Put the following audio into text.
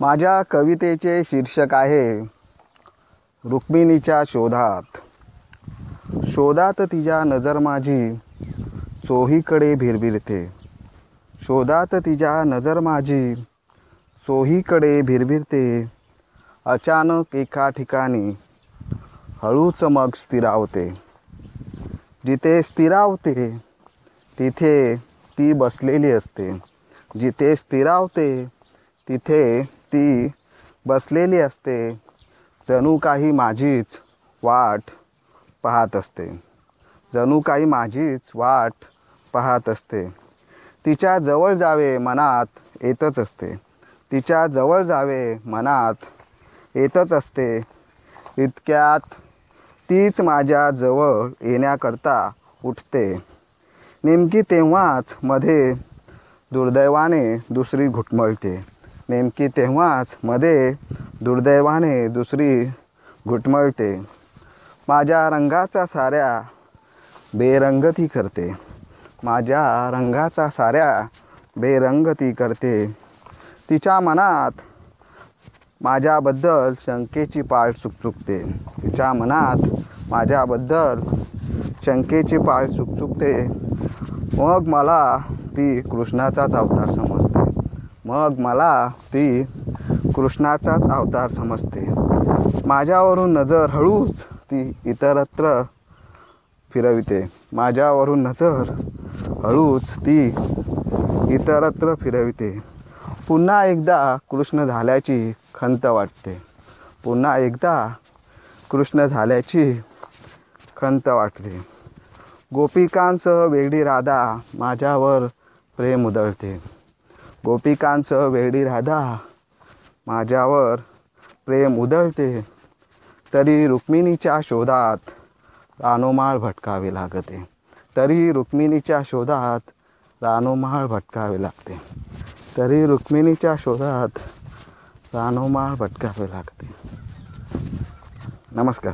माझ्या कवितेचे शीर्षक आहे रुक्मिणीच्या शोधात. शोधात तिच्या नजर माझी चोहीकडे भिरभिरते. शोधात तिच्या नजर माझी चोहीकडे भिरभिरते. अचानक एका ठिकाणी हळूच मग स्थिरावते. जिथे स्थिरावते तिथे ती बसलेली असते. जिथे स्थिरावते तिथे ती बसलेली असते. जणू काही माझीच वाट पाहत असते. जणू काही माझीच वाट पाहत असते. तिच्या जवळ जावे मनात येतच असते. तिच्या जवळ जावे मनात येतच असते. इतक्यात तीच माझ्या जवळ येण्याकरता उठते. नेमकी तेव्हाच मध्ये दुर्दैवाने दुसरी घुटमळते. नेमकी तेव्हाच मध्ये दुर्दैवाने दुसरी घुटमळते. माझ्या रंगाचा साऱ्या बेरंगती करते. माझ्या रंगाचा साऱ्या बेरंगती करते. तिच्या मनात माझ्याबद्दल शंकेची पाळ चुकचुकते तिच्या मनात माझ्याबद्दल शंकेची पाळ चुकचुकते मग मला ती कृष्णाचाच अवतार समजते. मग मला ती कृष्णाचाच अवतार समजते. माझ्यावरून नजर हळूच ती इतरत्र फिरविते. माझ्यावरून नजर हळूच ती इतरत्र फिरविते. पुन्हा एकदा कृष्ण झाल्याची खंत वाटते. पुन्हा एकदा कृष्ण झाल्याची खंत वाटते. गोपिकांसह वेगळी राधा माझ्यावर प्रेम उधळते. गोपिकांसह वेडी राधा माझ्यावर प्रेम उधळते तरी रुक्मिणीच्या शोधात रानोमाळ भटकावे लागते. तरी रुक्मिणीच्या शोधात रानोमाळ भटकावे लागते. तरी रुक्मिणीच्या शोधात रानोमाळ भटकावे लागते. नमस्कार.